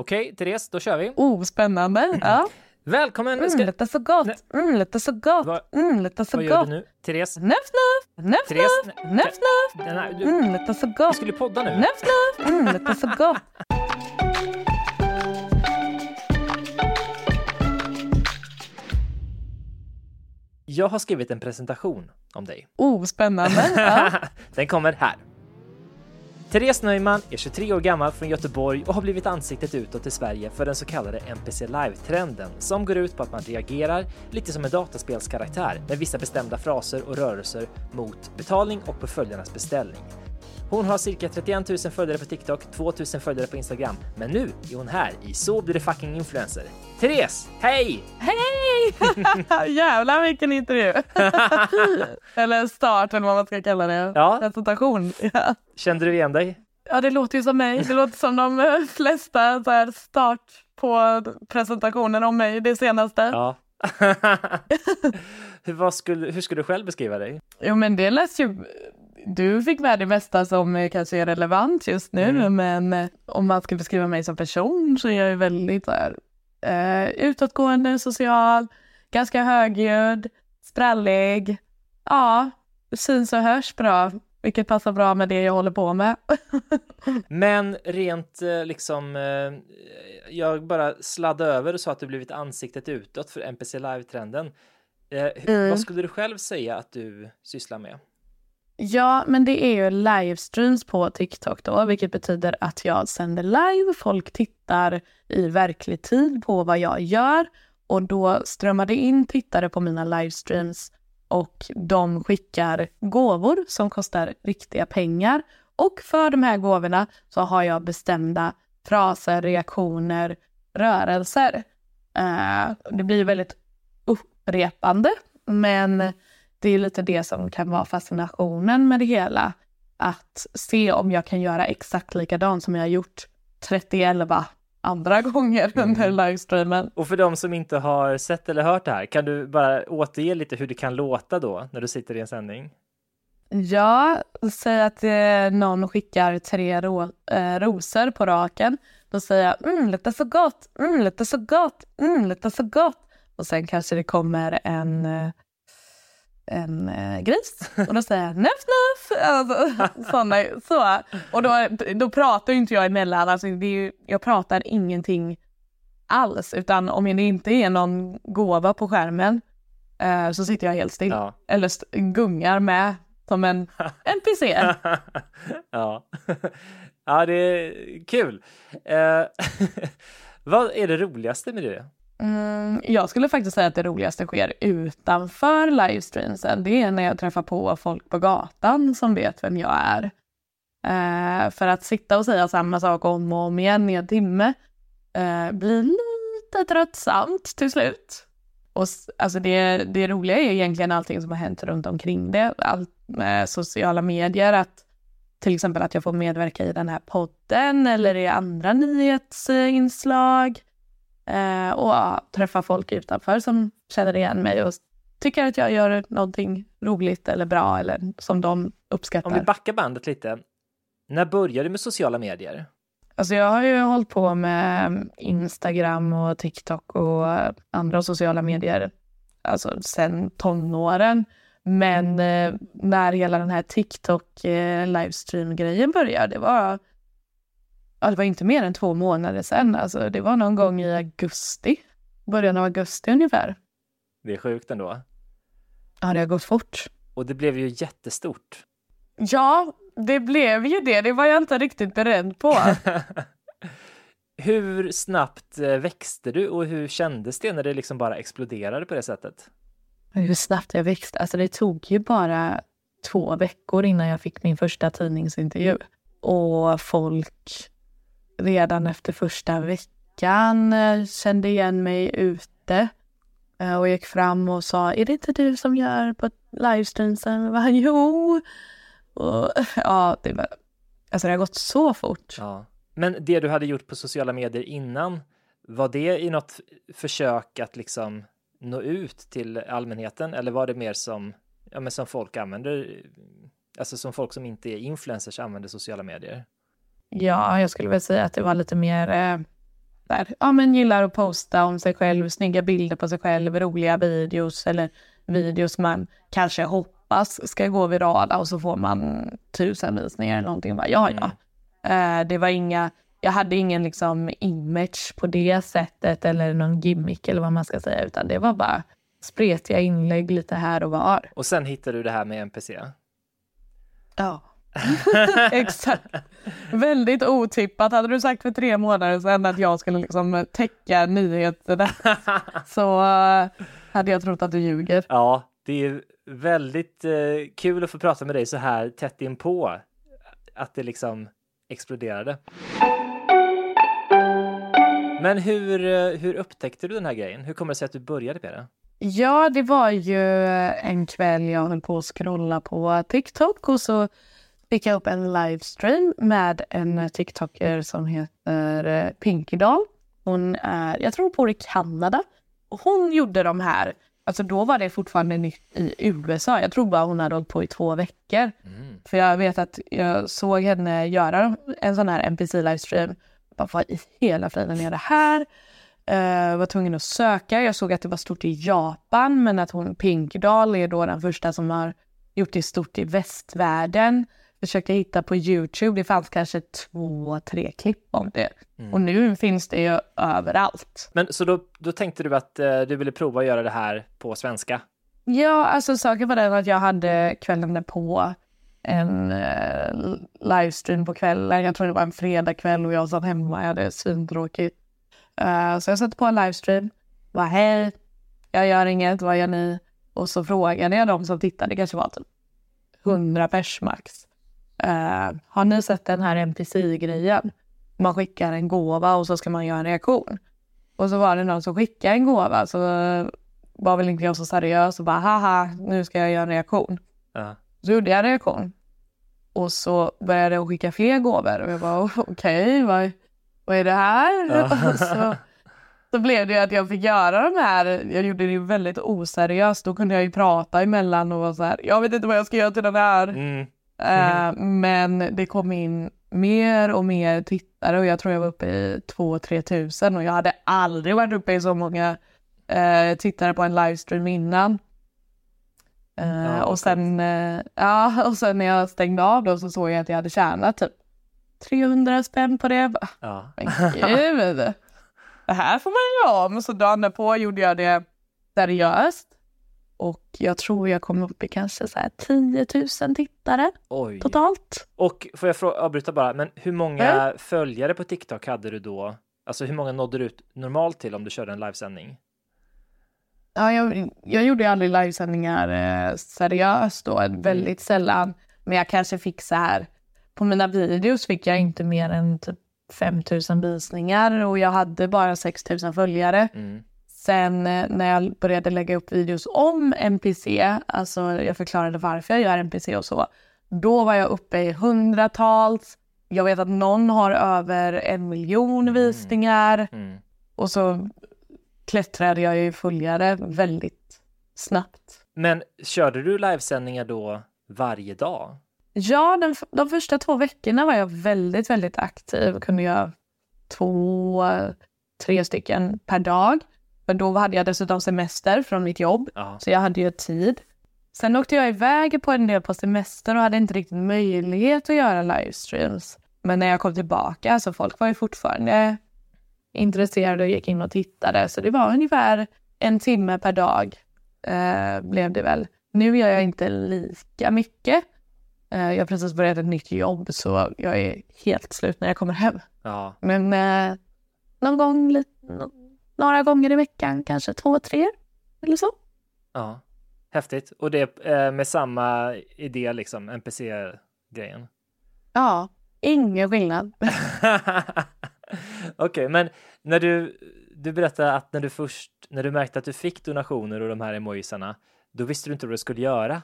Okej, Therese, då kör vi. Oh, spännande. Ja. Välkommen! Mm, Ska... luktar så gott. Nej. Mm, luktar så gott. Vad- Mm, luktar så Vad gör gott. du nu? Therese? Nöff, nöff, nöff, nöff, nöff, nöff. Mm, luktar så gott. skulle podda nu. Nöff, nöff. Mm, luktar så gott. Jag har skrivit en presentation om dig. Oh, spännande. Ja. Den kommer här. Therese Neumann är 23 år gammal från Göteborg och har blivit ansiktet utåt i Sverige för den så kallade NPC Live-trenden som går ut på att man reagerar lite som en dataspelskaraktär med vissa bestämda fraser och rörelser mot betalning och på följarnas beställning. Hon har cirka 31 000 följare på TikTok, 2 000 följare på Instagram, men nu är hon här i Så blir det fucking influencer. Therese, hej! Hej! Jävlar vilken intervju. eller start eller vad man ska kalla det. Ja. Presentation. Ja. Kände du igen dig? ja, det låter ju som mig. Det låter som de flesta så här, start på presentationen om mig, det senaste. Ja. hur, skulle, hur skulle du själv beskriva dig? Jo men det lät ju, du fick med det mesta som kanske är relevant just nu Mm. men eh, om man ska beskriva mig som person så är jag ju väldigt här, eh, utåtgående, social, ganska högljudd, sprallig, ja, syns och hörs bra, vilket passar bra med det jag håller på med. Men rent eh, liksom, eh, jag bara sladdade över och sa att du blivit ansiktet utåt för NPC Live-trenden. Eh, Mm. Vad skulle du själv säga att du sysslar med? Ja, men det är ju livestreams på TikTok då, vilket betyder att jag sänder live. Folk tittar i verklig tid på vad jag gör och då strömmar det in tittare på mina livestreams och de skickar gåvor som kostar riktiga pengar. Och för de här gåvorna så har jag bestämda fraser, reaktioner, rörelser. Eh, det blir väldigt upprepande, men det är lite det som kan vara fascinationen med det hela. Att se om jag kan göra exakt likadant som jag har gjort 31 andra gånger under livestreamen. Och för de som inte har sett eller hört det här, kan du bara återge lite hur det kan låta då när du sitter i en sändning? Ja, säg att eh, någon skickar tre ro- eh, rosor på raken. Då säger jag mm, luktar så gott, mm, luktar så gott, mm, luktar så gott. Och sen kanske det kommer en, eh, en eh, gris och då säger jag nuff nuff. Alltså, såna, så. Och då, då pratar inte jag emellan, alltså, det är ju, jag pratar ingenting alls. Utan om det inte är någon gåva på skärmen eh, så sitter jag helt still. Ja. Eller st- gungar med som en NPC. ja. ja, det är kul. Eh, vad är det roligaste med det? Mm, jag skulle faktiskt säga att det roligaste sker utanför livestreamsen. Det är när jag träffar på folk på gatan som vet vem jag är. Eh, för att sitta och säga samma sak om och om igen i en timme eh, blir lite tröttsamt till slut. Och alltså det, det roliga är egentligen allting som har hänt runt omkring det. Allt med sociala medier, att till exempel att jag får medverka i den här podden eller i andra nyhetsinslag. Eh, och ja, träffa folk utanför som känner igen mig och tycker att jag gör någonting roligt eller bra eller som de uppskattar. Om vi backar bandet lite. När började du med sociala medier? Alltså jag har ju hållit på med Instagram och TikTok och andra sociala medier alltså sen tonåren. Men eh, när hela den här TikTok eh, livestream-grejen började, det var, ja, det var inte mer än två månader sedan. Alltså det var någon gång i augusti, början av augusti ungefär. Det är sjukt ändå. Ja, det har gått fort. Och det blev ju jättestort. Ja, det blev ju det. Det var jag inte riktigt beredd på. hur snabbt eh, växte du och hur kändes det när det liksom bara exploderade på det sättet? Hur snabbt jag växte. Alltså det tog ju bara två veckor innan jag fick min första tidningsintervju. Och folk redan efter första veckan eh, kände igen mig ute eh, och gick fram och sa, är det inte du som gör på livestreamsen? Va? bara, jo. Och, ja, det var, alltså det har gått så fort. Ja. Men det du hade gjort på sociala medier innan, var det i något försök att liksom nå ut till allmänheten eller var det mer som, ja, men som folk använder, alltså som folk som inte är influencers använder sociala medier? Ja, jag skulle väl säga att det var lite mer eh, där, ja men gillar att posta om sig själv, snygga bilder på sig själv, roliga videos eller videos man kanske hoppas ska gå virala och så får man tusen visningar eller någonting. Bara, ja, ja. Eh, det var inga, jag hade ingen liksom image på det sättet eller någon gimmick eller vad man ska säga, utan det var bara spretiga inlägg lite här och var. Och sen hittade du det här med NPC? Ja. Exakt. Väldigt otippat. Hade du sagt för tre månader sedan att jag skulle liksom täcka nyheterna så uh, hade jag trott att du ljuger. Ja, det är väldigt uh, kul att få prata med dig så här tätt inpå. Att det liksom exploderade. Men hur, uh, hur upptäckte du den här grejen? Hur kommer det sig att du började med det? Ja, det var ju en kväll jag höll på att scrolla på TikTok och så fick jag upp en livestream med en TikToker som heter eh, Pinky Doll. Hon är, jag tror hon bor i Kanada. Och hon gjorde de här, alltså då var det fortfarande nytt i USA. Jag tror bara hon hade hållit på i två veckor. Mm. För jag vet att jag såg henne göra en sån här NPC-livestream. Bara, vad i hela friden är det här? Uh, var tvungen att söka. Jag såg att det var stort i Japan, men att hon, Pink Doll, är då den första som har gjort det stort i västvärlden försökte hitta på Youtube. Det fanns kanske två, tre klipp om det. Mm. Och nu finns det ju överallt. Men så då, då tänkte du att eh, du ville prova att göra det här på svenska? Ja, alltså saken var den att jag hade kvällen på en eh, livestream på kvällen. Jag tror det var en fredagkväll och jag satt hemma. Jag hade svintråkigt. Uh, så jag satte på en livestream. Var hej, jag gör inget, vad gör ni? Och så frågade jag dem som tittade, det kanske var typ 100 pers max. Uh, har ni sett den här NPC-grejen? Man skickar en gåva och så ska man göra en reaktion. Och så var det någon som skickade en gåva så var väl inte jag så seriös och bara haha, nu ska jag göra en reaktion. Uh. Så gjorde jag en reaktion. Och så började jag skicka fler gåvor och jag bara okej, okay, vad, vad är det här? Uh. så, så blev det ju att jag fick göra de här, jag gjorde det ju väldigt oseriöst, då kunde jag ju prata emellan och vara så här, jag vet inte vad jag ska göra till den här. Mm. Uh, men det kom in mer och mer tittare och jag tror jag var uppe i 2-3 tusen och jag hade aldrig varit uppe i så många uh, tittare på en livestream innan. Uh, ja, och sen, ja, och sen när jag stängde av då så såg jag att jag hade tjänat typ 300 spänn på det. Ja. Men gud, det här får man ju om. Så dagen på gjorde jag det seriöst. Och jag tror jag kom upp i kanske så här 10 000 tittare Oj. totalt. Och får jag fråga, avbryta bara, men hur många mm. följare på TikTok hade du då? Alltså hur många nådde du ut normalt till om du körde en livesändning? Ja, jag, jag gjorde ju aldrig livesändningar eh, seriöst då, mm. väldigt sällan. Men jag kanske fick så här, på mina videos fick jag inte mer än typ 5 000 visningar och jag hade bara 6 000 följare. Mm. Sen eh, när jag började lägga upp videos om NPC, alltså jag förklarade varför jag gör NPC och så, då var jag uppe i hundratals. Jag vet att någon har över en miljon mm. visningar. Mm. Mm. Och så klättrade jag i följare väldigt snabbt. Men körde du livesändningar då varje dag? Ja, den, de första två veckorna var jag väldigt, väldigt aktiv. Kunde göra två, tre stycken per dag. För då hade jag dessutom semester från mitt jobb, Aha. så jag hade ju tid. Sen åkte jag iväg på en del på semester och hade inte riktigt möjlighet att göra livestreams. Men när jag kom tillbaka så folk var ju fortfarande intresserade och gick in och tittade. Så det var ungefär en timme per dag eh, blev det väl. Nu gör jag inte lika mycket. Eh, jag har precis börjat ett nytt jobb så jag är helt slut när jag kommer hem. Ja. Men eh, någon gång, lite, några gånger i veckan, kanske två, tre eller så. Ja, häftigt. Och det är med samma idé liksom, NPC-grejen? Ja, ingen skillnad. Okej, men när du, du berättade att när du först, när du märkte att du fick donationer och de här emojisarna, då visste du inte vad du skulle göra.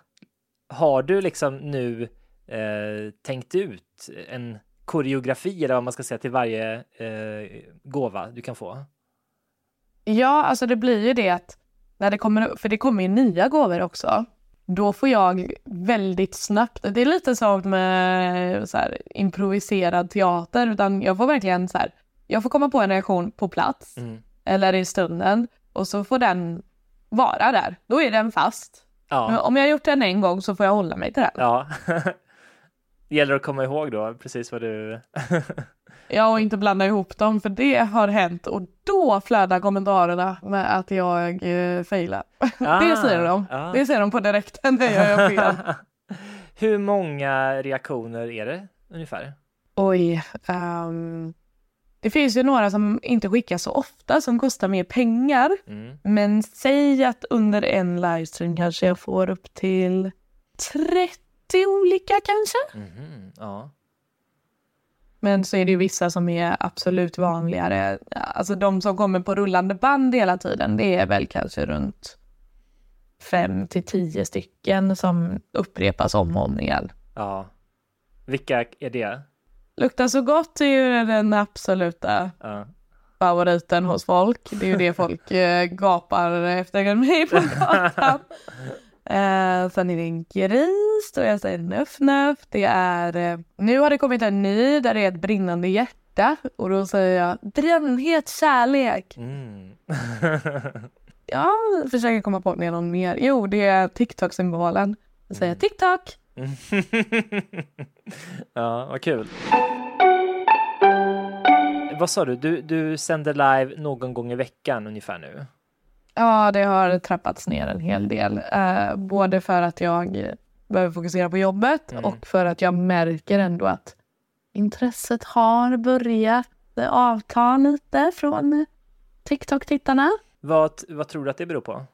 Har du liksom nu eh, tänkt ut en koreografi eller vad man ska säga till varje eh, gåva du kan få? Ja, alltså det blir ju det att när det kommer, för det kommer ju nya gåvor också. Då får jag väldigt snabbt, det är lite som med så här, improviserad teater, utan jag får verkligen så här, jag får komma på en reaktion på plats Mm. eller i stunden och så får den vara där. Då är den fast. Ja, om jag har gjort den en gång så får jag hålla mig till den. ja. Gäller att komma ihåg då precis vad du... Ja, och inte blanda ihop dem, för det har hänt och då flödar kommentarerna med att jag eh, failar. det ser de. ah. Det ser de på direkten jag gör fel. Hur många reaktioner är det ungefär? Oj. ehm, det finns ju några som inte skickas så ofta, som kostar mer pengar. Mm. Men säg att under en livestream kanske jag får upp till 30 olika kanske. Mhm, ja. Men så är det ju vissa som är absolut vanligare. Alltså de som kommer på rullande band hela tiden, det är väl kanske runt fem till tio stycken som upprepas om och om igen. ja. Vilka är det? Luktar så gott är ju den absoluta Ja. favoriten hos folk. Det är ju det folk eh, gapar efter mig på gatan. Eh, sen är det en gris, då jag säger nöff nöff. Det är, eh, nu har det kommit en ny där det är ett brinnande hjärta och då säger jag brännhet kärlek. Mm. Ja, jag försöker komma på någon mer. Jo, det är TikTok-symbolen. Jag säger TikTok. ja, vad kul. Vad sa du? du? Du sänder live någon gång i veckan ungefär nu? Ja, det har trappats ner en hel del. Eh, både för att jag behöver fokusera på jobbet Mm. och för att jag märker ändå att intresset har börjat avta lite från TikTok-tittarna. Vad, vad tror du att det beror på?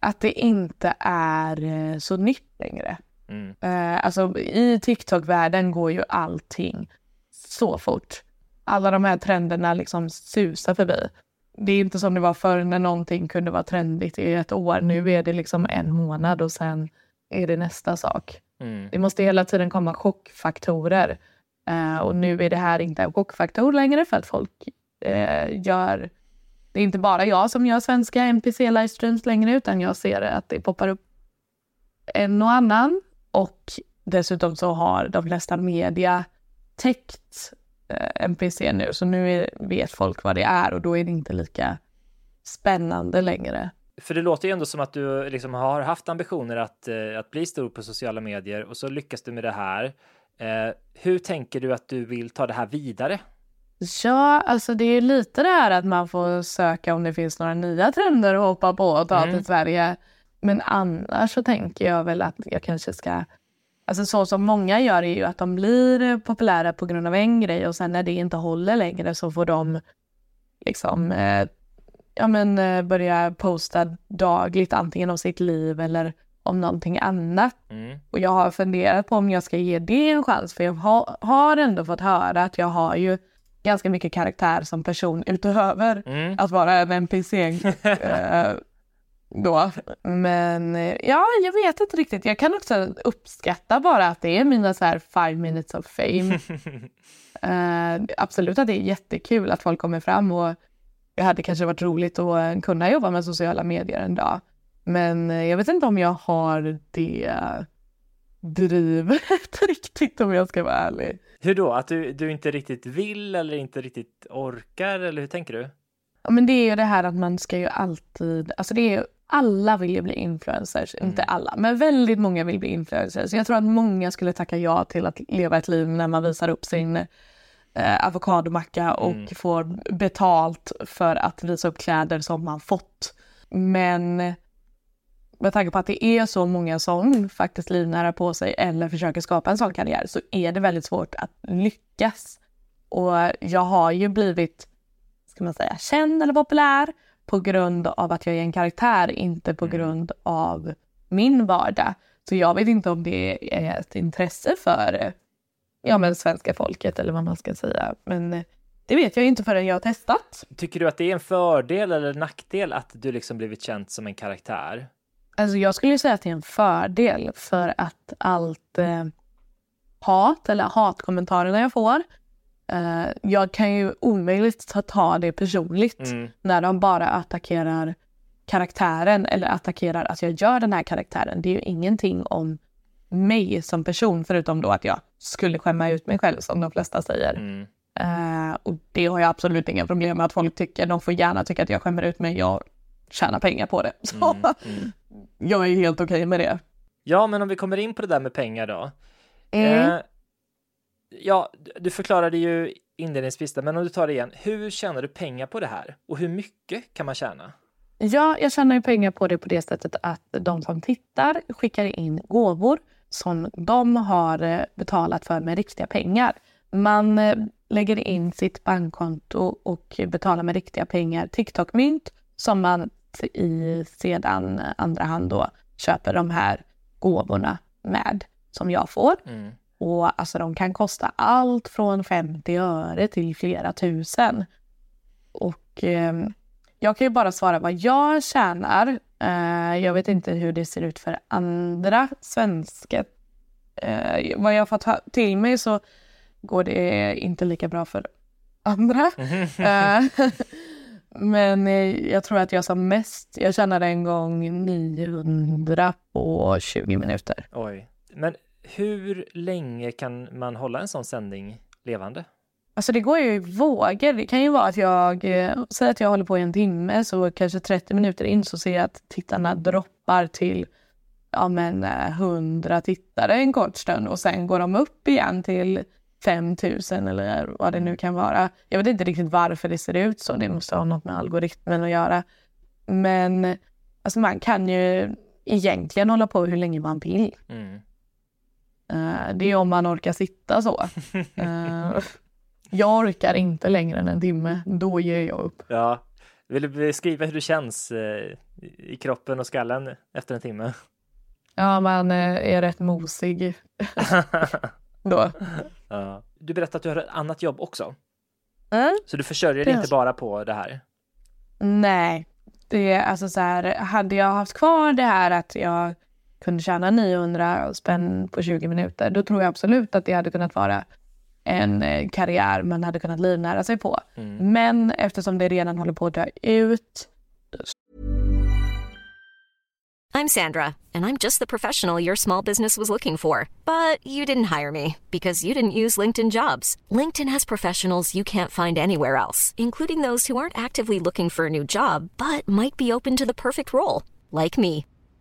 Att det inte är eh, så nytt längre. Mm. Eh, alltså i TikTok-världen går ju allting så fort. Alla de här trenderna liksom susar förbi. Det är inte som det var förr när någonting kunde vara trendigt i ett år. Nu är det liksom en månad och sen är det nästa sak. Mm. Det måste hela tiden komma chockfaktorer. Eh, och nu är det här inte en chockfaktor längre för att folk eh, gör... Det är inte bara jag som gör svenska NPC-livestreams längre utan jag ser att det poppar upp en och annan. Och dessutom så har de flesta media täckt NPC nu så nu är, vet folk vad det är och då är det inte lika spännande längre. För det låter ju ändå som att du liksom har haft ambitioner att, eh, att bli stor på sociala medier och så lyckas du med det här. Eh, hur tänker du att du vill ta det här vidare? Ja, alltså det är ju lite det här att man får söka om det finns några nya trender att hoppa på och ta Mm. till Sverige. Men annars så tänker jag väl att jag kanske ska... Alltså så som många gör är ju att de blir populära på grund av en grej och sen när det inte håller längre så får de liksom eh, ja, men, eh, börja posta dagligt antingen om sitt liv eller om någonting annat. Mm. Och jag har funderat på om jag ska ge det en chans för jag ha, har ändå fått höra att jag har ju ganska mycket karaktär som person utöver Mm. att vara en NPC. då. Men eh, ja, jag vet inte riktigt. Jag kan också uppskatta bara att det är mina så här five minutes of fame. Eh, absolut att det är jättekul att folk kommer fram och det hade kanske varit roligt att eh, kunna jobba med sociala medier en dag. Men jag vet inte om jag har det drivet riktigt om jag ska vara ärlig. Hur då? Att du, du inte riktigt vill eller inte riktigt orkar eller hur tänker du? Ja, men det är ju det här att man ska ju alltid, alltså det är alla vill ju bli influencers, inte alla, men väldigt många vill bli influencers. Jag tror att många skulle tacka ja till att leva ett liv när man visar upp sin eh, avokadomacka och Mm. får betalt för att visa upp kläder som man fått. Men med tanke på att det är så många som faktiskt livnära på sig eller försöker skapa en sån karriär så är det väldigt svårt att lyckas. Och jag har ju blivit, ska man säga, känd eller populär på grund av att jag är en karaktär, inte på grund av min vardag. Så jag vet inte om det är ett intresse för ja, men svenska folket eller vad man ska säga. Men det vet jag inte förrän jag har testat. Tycker du att det är en fördel eller nackdel att du liksom blivit känd som en karaktär? Alltså jag skulle säga att det är en fördel för att allt eh, hat eller hatkommentarerna jag får, eh, jag kan ju omöjligt ta, ta det personligt Mm. när de bara attackerar karaktären eller attackerar att jag gör den här karaktären. Det är ju ingenting om mig som person förutom då att jag skulle skämma ut mig själv som de flesta säger. Mm. Eh, och det har jag absolut inga problem med att folk tycker. De får gärna tycka att jag skämmer ut mig. Jag tjänar pengar på det. Så Mm. Mm. jag är helt okej med det. Ja, men om vi kommer in på det där med pengar då. Mm. Eh, ja, du- förklarade ju inledningsvis där, men om du tar det igen. Hur tjänar du pengar på det här? Och hur mycket kan man tjäna? Ja, jag tjänar ju pengar på det på det sättet att de som tittar skickar in gåvor som de har eh, betalat för med riktiga pengar. Man eh, lägger in sitt bankkonto och betalar med riktiga pengar TikTok-mynt som man i sedan andra hand då köper de här gåvorna med som jag får. Mm. Och alltså de kan kosta allt från 50 öre till flera tusen. Och eh, jag kan ju bara svara vad jag tjänar. Eh, jag vet inte hur det ser ut för andra svenskar. Eh, vad jag har fått till mig så går det inte lika bra för andra. Eh, Men eh, jag tror att jag som mest, jag tjänade en gång 900 på 20 minuter. Oj. Men hur länge kan man hålla en sån sändning levande? Alltså det går ju i vågor. Det kan ju vara att jag, eh, säger att jag håller på i en timme så kanske 30 minuter in så ser jag att tittarna droppar till ja men eh, 100 tittare en kort stund och sen går de upp igen till 5000 eller vad det nu kan vara. Jag vet inte riktigt varför det ser ut så. Det måste ha något med algoritmen att göra. Men alltså man kan ju egentligen hålla på hur länge man vill. Mm. Eh, det är om man orkar sitta så. Eh, jag orkar inte längre än en timme. Då ger jag upp. Ja. Vill du beskriva hur det känns eh, i kroppen och skallen efter en timme? Ja, man är rätt mosig då. Ja. Du berättade att du har ett annat jobb också. Mm. Så du försörjer dig inte bara på det här? Nej, det är alltså så här. Hade jag haft kvar det här att jag kunde tjäna 900 spänn på 20 minuter, då tror jag absolut att det hade kunnat vara en eh, karriär man hade kunnat livnära sig på. Mm. Men eftersom det redan håller på att dö ut I'm Sandra, and I'm just the professional your small business was looking for. But you didn't hire me because you didn't use LinkedIn jobs. LinkedIn has professionals you can't find anywhere else, including those who aren't actively looking for a new job but might be open to the perfect role, like me.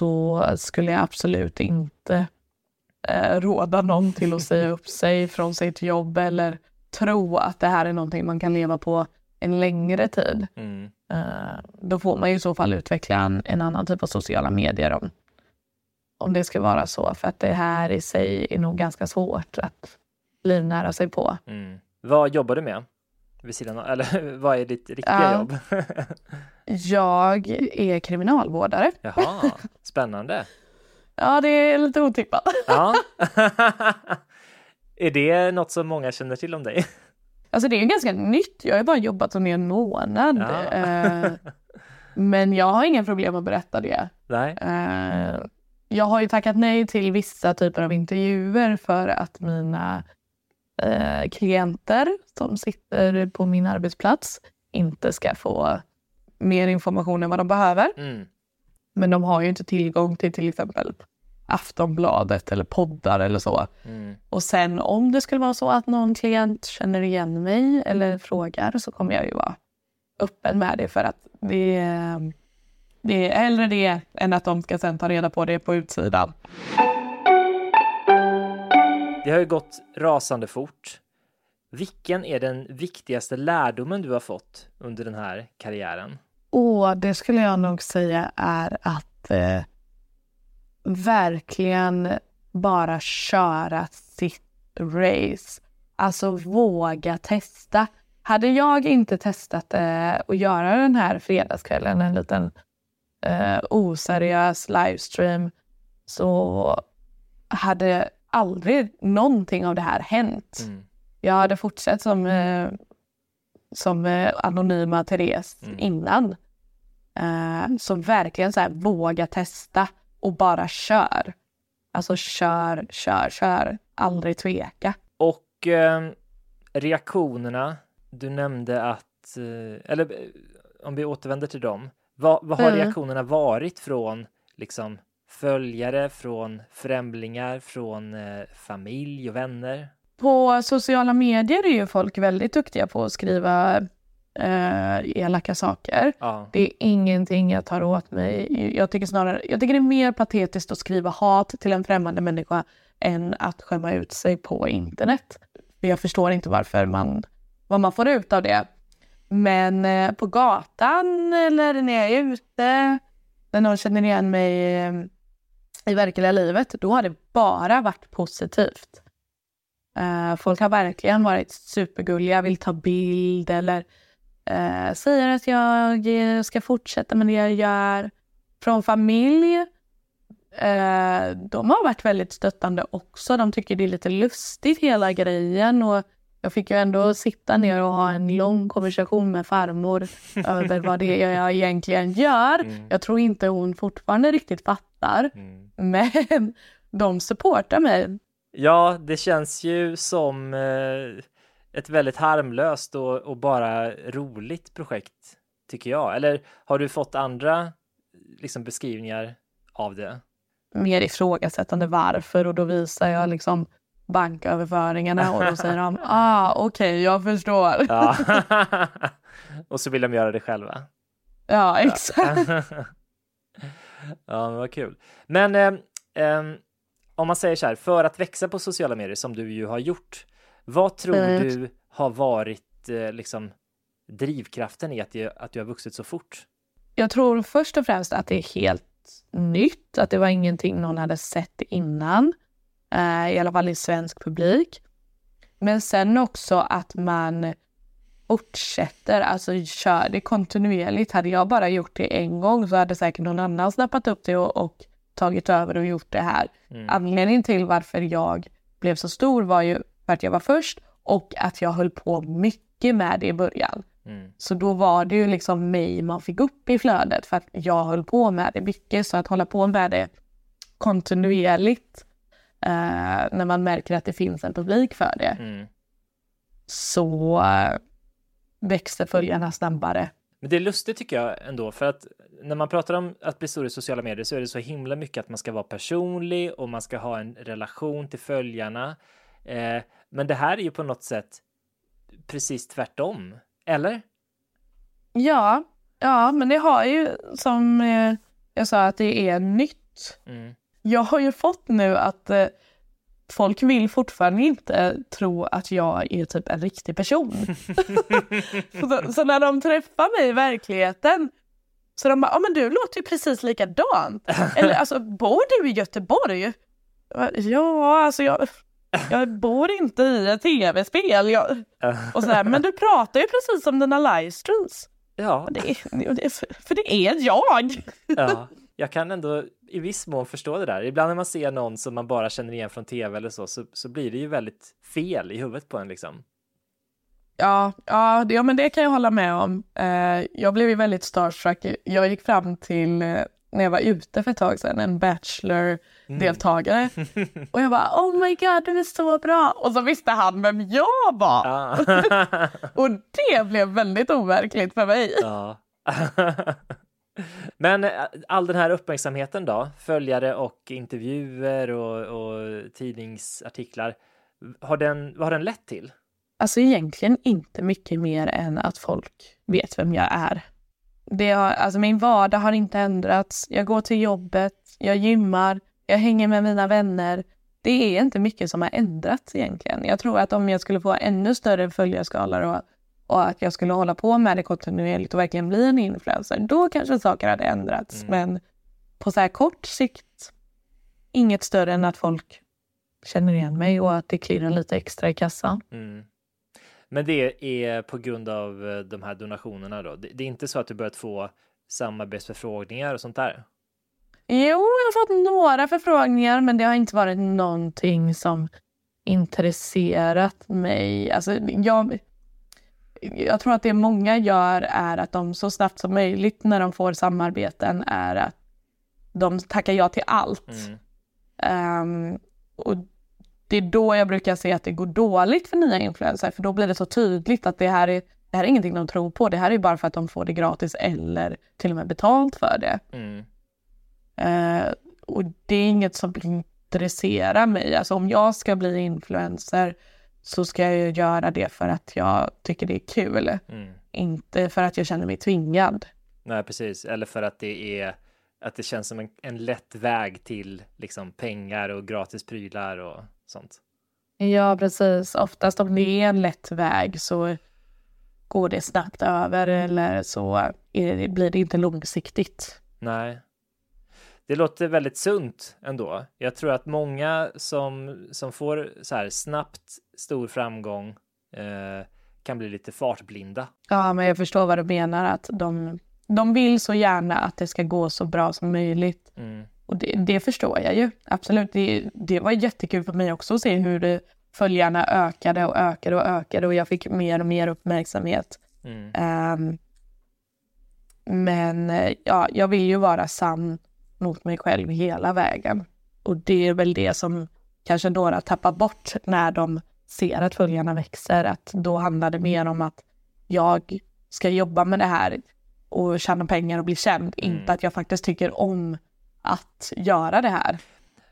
så skulle jag absolut inte eh, råda någon till att säga upp sig från sitt jobb eller tro att det här är någonting man kan leva på en längre tid. Mm. Eh, då får man ju i så fall utveckla en, en annan typ av sociala medier om, om det ska vara så. För att det här i sig är nog ganska svårt att livnära sig på. Mm. Vad jobbar du med? Vid sidan av, eller vad är ditt riktiga Ja. jobb? Jag är kriminalvårdare. Jaha, spännande. Ja, det är lite otippat. Ja. är det något som många känner till om dig? Alltså det är ju ganska nytt. Jag har bara jobbat som i en månad. Ja. Eh, men jag har inga problem att berätta det. Nej. Eh, jag har ju tackat nej till vissa typer av intervjuer för att mina eh, klienter som sitter på min arbetsplats inte ska få mer information än vad de behöver. Mm. Men de har ju inte tillgång till till exempel Aftonbladet eller poddar eller så. Mm. Och sen om det skulle vara så att någon klient känner igen mig eller frågar så kommer jag ju vara öppen med det för att det är, det är hellre det än att de ska sen ta reda på det på utsidan. Det har ju gått rasande fort. Vilken är den viktigaste lärdomen du har fått under den här karriären? Åh, det skulle jag nog säga är att eh, verkligen bara köra sitt race. Alltså våga testa. Hade jag inte testat eh, att göra den här fredagskvällen, en liten eh, oseriös livestream, så hade aldrig någonting av det här hänt. Mm. Jag hade fortsatt som, eh, som eh, anonyma Therese Mm. innan. Eh, så verkligen så här, våga testa och bara kör. Alltså kör, kör, kör. Aldrig tveka. Och eh, reaktionerna, du nämnde att, eh, eller eh, om vi återvänder till dem, vad, vad har Mm. reaktionerna varit från liksom följare, från främlingar, från eh, familj och vänner? På sociala medier är ju folk väldigt duktiga på att skriva eh, elaka saker. Ja, Det är ingenting jag tar åt mig. Jag tycker snarare, jag tycker det är mer patetiskt att skriva hat till en främmande människa än att skämma ut sig på internet. Jag förstår inte varför man, vad man får ut av det. Men eh, på gatan eller när jag är ute, när någon känner igen mig eh, i verkliga livet, då har det bara varit positivt. Eh, folk har verkligen varit supergulliga, vill ta bild eller eh, säger att jag ska fortsätta med det jag gör. Från familj, eh, de har varit väldigt stöttande också. De tycker det är lite lustigt hela grejen och jag fick ju ändå sitta ner och ha en lång konversation med farmor över vad det är jag egentligen gör. Mm. Jag tror inte hon fortfarande riktigt fattar, mm. men de supportar mig. ja det känns ju som eh, ett väldigt harmlöst och, och bara roligt projekt, tycker jag. Eller har du fått andra liksom, beskrivningar av det? mer ifrågasättande varför och då visar jag liksom banköverföringarna och då säger de ah okej jag förstår. Ja. och så vill de göra det själva. Ja exakt. Ja, men vad kul. Men ehm, ehm, om man säger så här, för att växa på sociala medier som du ju har gjort, vad tror Mm. du har varit eh, liksom drivkraften i att, det, att du har vuxit så fort? Jag tror först och främst att det är helt nytt, att det var ingenting någon hade sett innan. eh, I alla fall i svensk publik. Men sen också att man fortsätter, alltså kör det kontinuerligt. Hade jag bara gjort det en gång så hade säkert någon annan snappat upp det och, och tagit över och gjort det här. Mm. Anledningen till varför jag blev så stor var ju för att jag var först och att jag höll på mycket med det i början. Mm. Så då var det ju liksom mig man fick upp i flödet för att jag höll på med det mycket. Så att hålla på med det kontinuerligt eh, när man märker att det finns en publik för det Mm. så eh, växer följarna snabbare. Men det är lustigt tycker jag ändå, för att när man pratar om att bli stor i sociala medier så är det så himla mycket att man ska vara personlig och man ska ha en relation till följarna. Eh, men det här är ju på något sätt precis tvärtom, eller? Ja, ja, men det har ju som eh, jag sa att det är nytt. Mm. Jag har ju fått nu att eh, folk vill fortfarande inte tro att jag är typ en riktig person. så, så när de träffar mig i verkligheten så de bara, ja men du låter ju precis likadant. Eller alltså, bor du i Göteborg? Ja, alltså jag, jag bor inte i ett tv-spel. Jag, och så här, men du pratar ju precis som dina livestreams. Ja, Det det för det är jag. ja, jag kan ändå i viss mån förstå det där. Ibland när man ser någon som man bara känner igen från tv eller så, så, så blir det ju väldigt fel i huvudet på en liksom. Ja, ja, det, ja, men det kan jag hålla med om. Eh, jag blev ju väldigt starstruck. Jag gick fram till, eh, när jag var ute för ett tag sedan, en Bachelor-deltagare. Och jag bara, oh my god, du är så bra. Och så visste han vem jag var. Ja. Och det blev väldigt overkligt för mig. ja. Men eh, all den här uppmärksamheten då, följare och intervjuer och, och tidningsartiklar, har den, vad har den lett till? Alltså egentligen inte mycket mer än att folk vet vem jag är. Det har, alltså min vardag har inte ändrats. Jag går till jobbet, jag gymmar, jag hänger med mina vänner. Det är inte mycket som har ändrats egentligen. Jag tror att om jag skulle få ännu större följarskala och, och att jag skulle hålla på med det kontinuerligt och verkligen bli en influencer, då kanske saker hade ändrats. Mm. Men på så här kort sikt, inget större än att folk känner igen mig och att det klirrar lite extra i kassan. Mm. Men det är på grund av eh, de här donationerna då? Det är inte så att du börjat få samarbetsförfrågningar och sånt där? Jo, jag har fått några förfrågningar, men det har inte varit någonting som intresserat mig. Alltså, jag, jag tror att det många gör är att de så snabbt som möjligt när de får samarbeten är att de tackar ja till allt. Mm. Um, och det är då jag brukar se att det går dåligt för nya influencers, för då blir det så tydligt att det här är, det här är ingenting de tror på. Det här är bara för att de får det gratis eller till och med betalt för det. Mm. Uh, och det är inget som intresserar mig. Alltså om jag ska bli influencer så ska jag göra det för att jag tycker det är kul. Mm. Inte för att jag känner mig tvingad. Nej, precis. Eller för att det är att det känns som en, en lätt väg till liksom pengar och gratis prylar och sånt. Ja, precis. Oftast om det är en lätt väg så går det snabbt över eller så det, blir det inte långsiktigt. Nej. Det låter väldigt sunt ändå. Jag tror att många som, som får så här snabbt stor framgång eh, kan bli lite fartblinda. Ja, men jag förstår vad du menar att de, de vill så gärna att det ska gå så bra som möjligt. Mm. Och det, det, förstår jag ju, absolut. Det, det var jättekul för mig också att se hur det, följarna ökade och ökade och ökade och jag fick mer och mer uppmärksamhet. Mm. Um, men ja, jag vill ju vara sann mot mig själv hela vägen. Och det är väl det som kanske några tappar bort när de ser att följarna växer. Att då handlar det mer om att jag ska jobba med det här och tjäna pengar och bli känd. Mm. Inte att jag faktiskt tycker om att göra det här.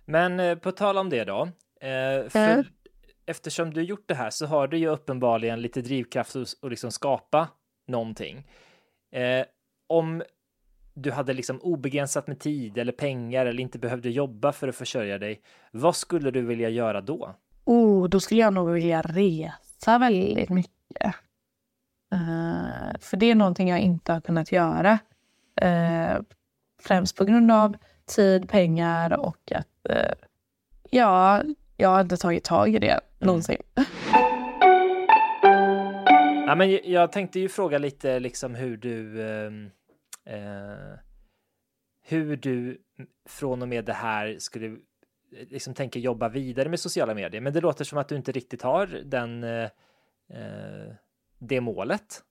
Men eh, på tal om det då. Eh, för, mm. Eftersom du gjort det här så har du ju uppenbarligen lite drivkraft att liksom skapa någonting. Eh, om du hade liksom obegränsat med tid eller pengar eller inte behövde jobba för att försörja dig, vad skulle du vilja göra då? Oh, då skulle jag nog vilja resa väldigt mycket. Uh, för det är någonting jag inte har kunnat göra. Uh, främst på grund av tid, pengar och att uh, ja, jag har inte tagit tag i det mm. någonsin. Ja, men jag tänkte ju fråga lite liksom hur du ehm, eh, hur du från och med det här skulle eh, liksom tänka jobba vidare med sociala medier. Men det låter som att du inte riktigt har den, eh, eh det målet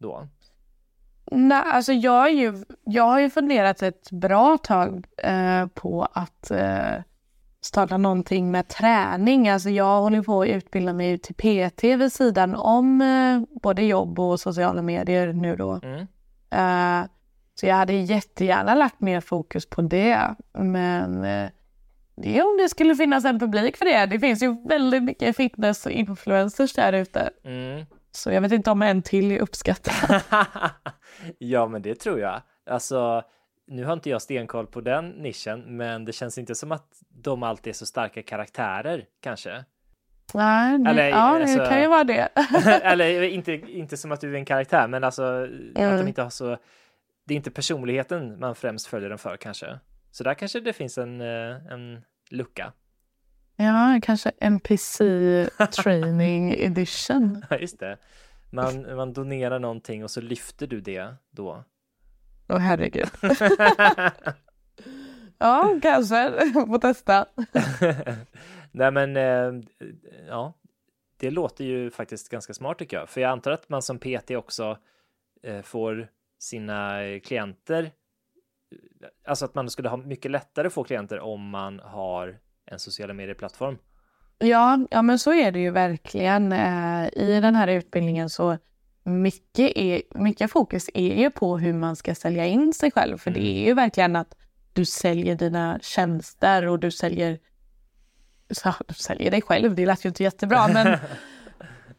då. Nej, alltså jag, är ju, jag har ju funderat ett bra tag eh, på att eh, starta någonting med träning. Alltså jag håller på att utbilda mig till PT vid sidan om eh, både jobb och sociala medier nu då. Mm. Så jag hade jättegärna lagt mer fokus på det. Men eh, det är om det skulle finnas en publik för det. Det finns ju väldigt mycket fitness och influencers där ute. Mm. Så jag vet inte om en till är uppskattad. ja, men det tror jag. Alltså, nu har inte jag stenkoll på den nischen, men det känns inte som att de alltid är så starka karaktärer, kanske. Nej, nej eller, ja, alltså, det kan ju vara det. eller inte, inte som att du är en karaktär, men alltså mm. att de inte har så det är inte personligheten man främst följer den för kanske. Så där kanske det finns en, eh, en lucka. Ja, kanske NPC training edition. Ja, just det. Man, man donerar någonting och så lyfter du det då. Åh oh, herregud. ja, kanske. Får testa. Nej, men eh, ja, det låter ju faktiskt ganska smart tycker jag. För jag antar att man som PT också eh, får sina klienter. Alltså att man skulle ha mycket lättare att få klienter om man har en sociala medier-plattform. Ja, ja, men så är det ju verkligen. Eh, I den här utbildningen så mycket, är, mycket fokus är ju på hur man ska sälja in sig själv. För det Mm. är ju verkligen att du säljer dina tjänster och du säljer... Så, du säljer dig själv, det lät ju inte jättebra men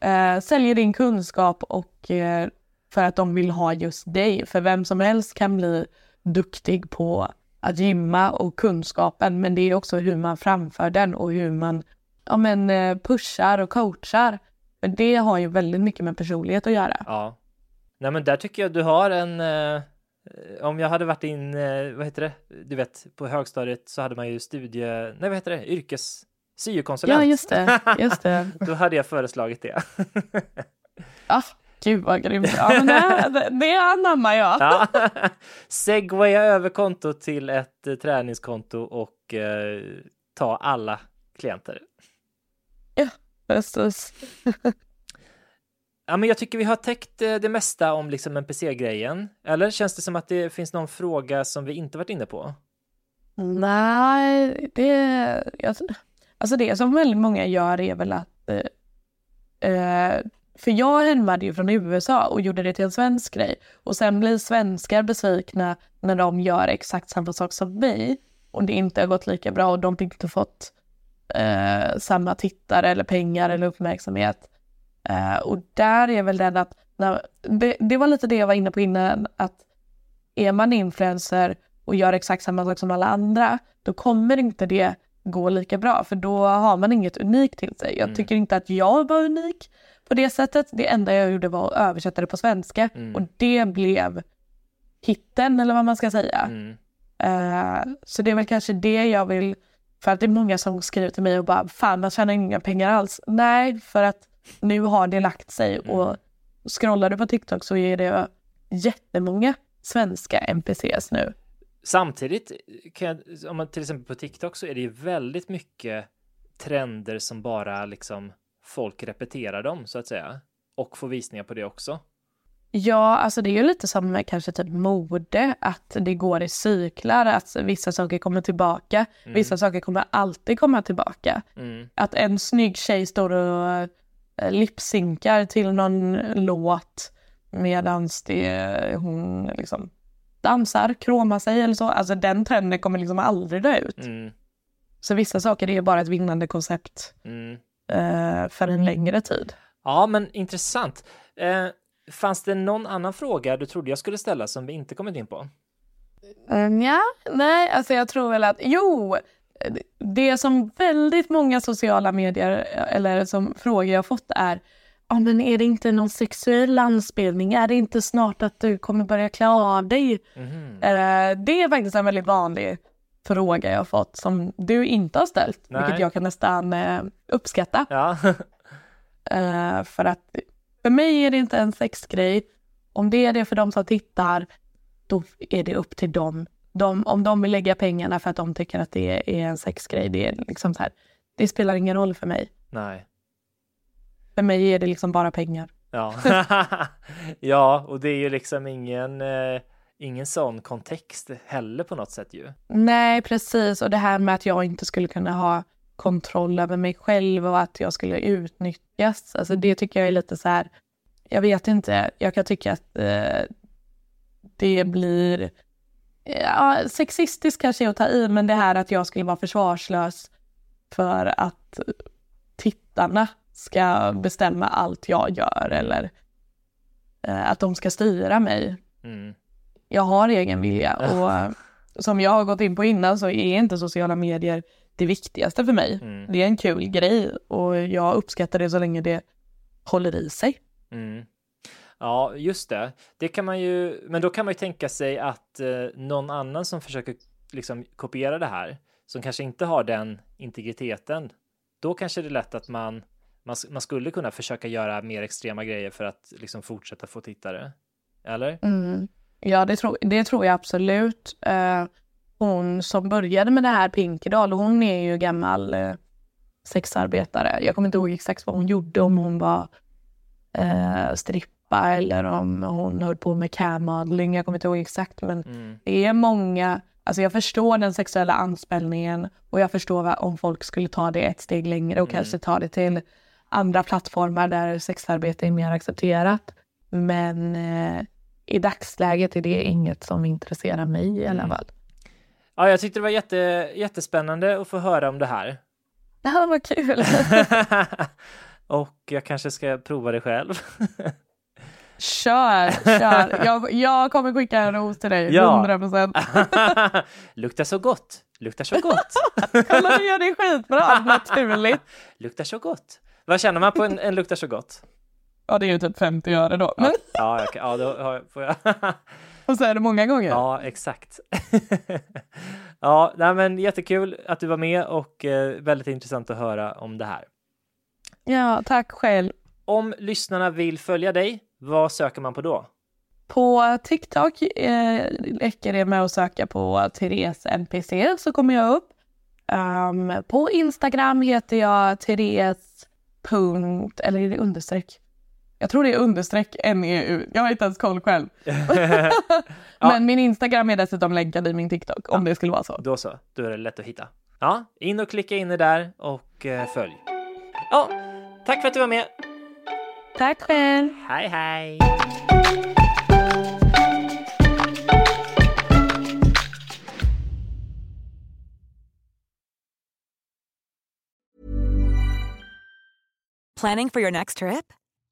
eh, säljer din kunskap och eh, för att de vill ha just dig. För vem som helst kan bli duktig på att gymma och kunskapen men det är också hur man framför den och hur man ja, men, eh, pushar och coachar. För det har ju väldigt mycket med personlighet att göra. Ja. Nej men där tycker jag du har en eh, om jag hade varit in, eh, vad heter det, du vet på högstadiet så hade man ju studie, nej vad heter det, yrkes syokonsulent. Ja, just det. Just det. Då hade jag föreslagit det. Ja, gud vad grymt. Ja, men det, det, det anammar jag. Ja. Segwaya över kontot till ett eh, träningskonto och eh, ta alla klienter. Precis. Ja, men jag tycker vi har täckt eh, det mesta om liksom NPC-grejen. Eller känns det som att det finns någon fråga som vi inte varit inne på? Nej, det... Alltså det som väldigt många gör är väl att... Eh, eh, för jag härmade ju från USA och gjorde det till en svensk grej. Och sen blir svenskar besvikna när de gör exakt samma sak som mig. Och det inte har gått lika bra och de inte fått eh, samma tittare eller pengar eller uppmärksamhet. Eh, och där är väl den att, när, det, det var lite det jag var inne på innan, att är man influencer och gör exakt samma sak som alla andra, då kommer inte det gå lika bra, för då har man inget unikt till sig. Jag Mm. tycker inte att jag var unik på det sättet. Det enda jag gjorde var att översätta det på svenska Mm. och det blev hitten, eller vad man ska säga. Mm. Eh, så det är väl kanske det jag vill, för att det är många som skriver till mig och bara fan man tjänar inga pengar alls. Nej, för att nu har det lagt sig och scrollar du på TikTok så är det jättemånga svenska NPCs nu. Samtidigt, kan jag, om man till exempel på TikTok så är det ju väldigt mycket trender som bara liksom folk repeterar dem så att säga. Och får visningar på det också. Ja, alltså det är ju lite som kanske typ mode, att det går i cyklar, att vissa saker kommer tillbaka, vissa saker kommer alltid komma tillbaka. Mm. Att en snygg tjej står och eh, lipsynkar till någon låt medan det hon liksom dansar, kromar sig eller så. Alltså den trenden kommer liksom aldrig dö ut. Mm. Så vissa saker är ju bara ett vinnande koncept Mm. Eh, för en längre tid. Ja, men intressant. Eh, fanns det någon annan fråga du trodde jag skulle ställa som vi inte kommit in på? Um, ja, nej, alltså jag tror väl att, jo, det som väldigt många sociala medier eller som frågor jag fått är, ja men är det inte någon sexuell anspelning? Är det inte snart att du kommer börja klä av dig? Mhm. Eh, det är faktiskt en väldigt vanlig fråga jag har fått som du inte har ställt, Nej. vilket jag kan nästan eh, uppskatta. Ja, Eh, för att för mig är det inte en sexgrej. Om det är det för de som tittar, då är det upp till dem. De, om de vill lägga pengarna för att de tycker att det är en sexgrej, det är liksom så här. Det spelar ingen roll för mig. nej. För mig är det liksom bara pengar. Ja. ja, och det är ju liksom ingen, eh, ingen sån kontext heller på något sätt ju. Nej, precis. Och det här med att jag inte skulle kunna ha kontroll över mig själv och att jag skulle utnyttjas. Alltså det tycker jag är lite så här, jag vet inte, jag kan tycka att eh, det blir, ja, sexistiskt kanske är att ta i, men det här att jag skulle vara försvarslös för att tittarna ska bestämma allt jag gör eller eh, att de ska styra mig Mm. Jag har egen vilja och som jag har gått in på innan så är inte sociala medier det viktigaste för mig. Mm. Det är en kul grej och jag uppskattar det så länge det håller i sig. Mm. Ja, just det. Det kan man ju, men då kan man ju tänka sig att eh, någon annan som försöker liksom kopiera det här, som kanske inte har den integriteten, då kanske det är lätt att man, man, man skulle kunna försöka göra mer extrema grejer för att liksom fortsätta få tittare. Eller? Ja, det tror, det tror jag absolut. Eh, hon som började med det här, Pinkedal, hon är ju gammal eh, sexarbetare. Jag kommer inte ihåg exakt vad hon gjorde, om hon var eh, strippa eller om hon höll på med cammodeling. Jag kommer inte ihåg exakt, men Mm. det är många, alltså jag förstår den sexuella anspelningen och jag förstår vad, om folk skulle ta det ett steg längre och kanske ta det till andra plattformar där sexarbete är mer accepterat. Men eh, i dagsläget är det inget som intresserar mig i alla Mm. fall. Ja, jag tyckte det var jätte, jättespännande att få höra om det här. Det här var kul. och jag kanske ska prova det själv. kör, kör. Jag, jag kommer skicka en ros till dig, Ja. 100 procent. Luktar så gott. Luktar så gott. Kolla, du gör det skitbra, naturligt. Luktar så gott. Vad känner man på en, en luktar så gott? Ja, det är ju typ 50 öre då. Men, Ja, ja, okej. ja då har jag- får jag. och så är det många gånger. Ja, exakt. ja, nej, men jättekul att du var med och eh, väldigt intressant att höra om det här. ja, tack själv. Om lyssnarna vill följa dig, vad söker man på då? På TikTok eh, räcker det med att söka på Therese NPC så kommer jag upp. Ehm, på Instagram heter jag Therese punkt, eller är det understreck? Jag tror det är understreck NEU. Jag har inte ens koll själv. Men min Instagram är dessutom länkad i min TikTok om det skulle vara så. Då så, då är det lätt att hitta. Ja, in och klicka in det där och eh, följ. Ja, tack för att du var med. Tack själv! Hej, hej! Planning for your next trip?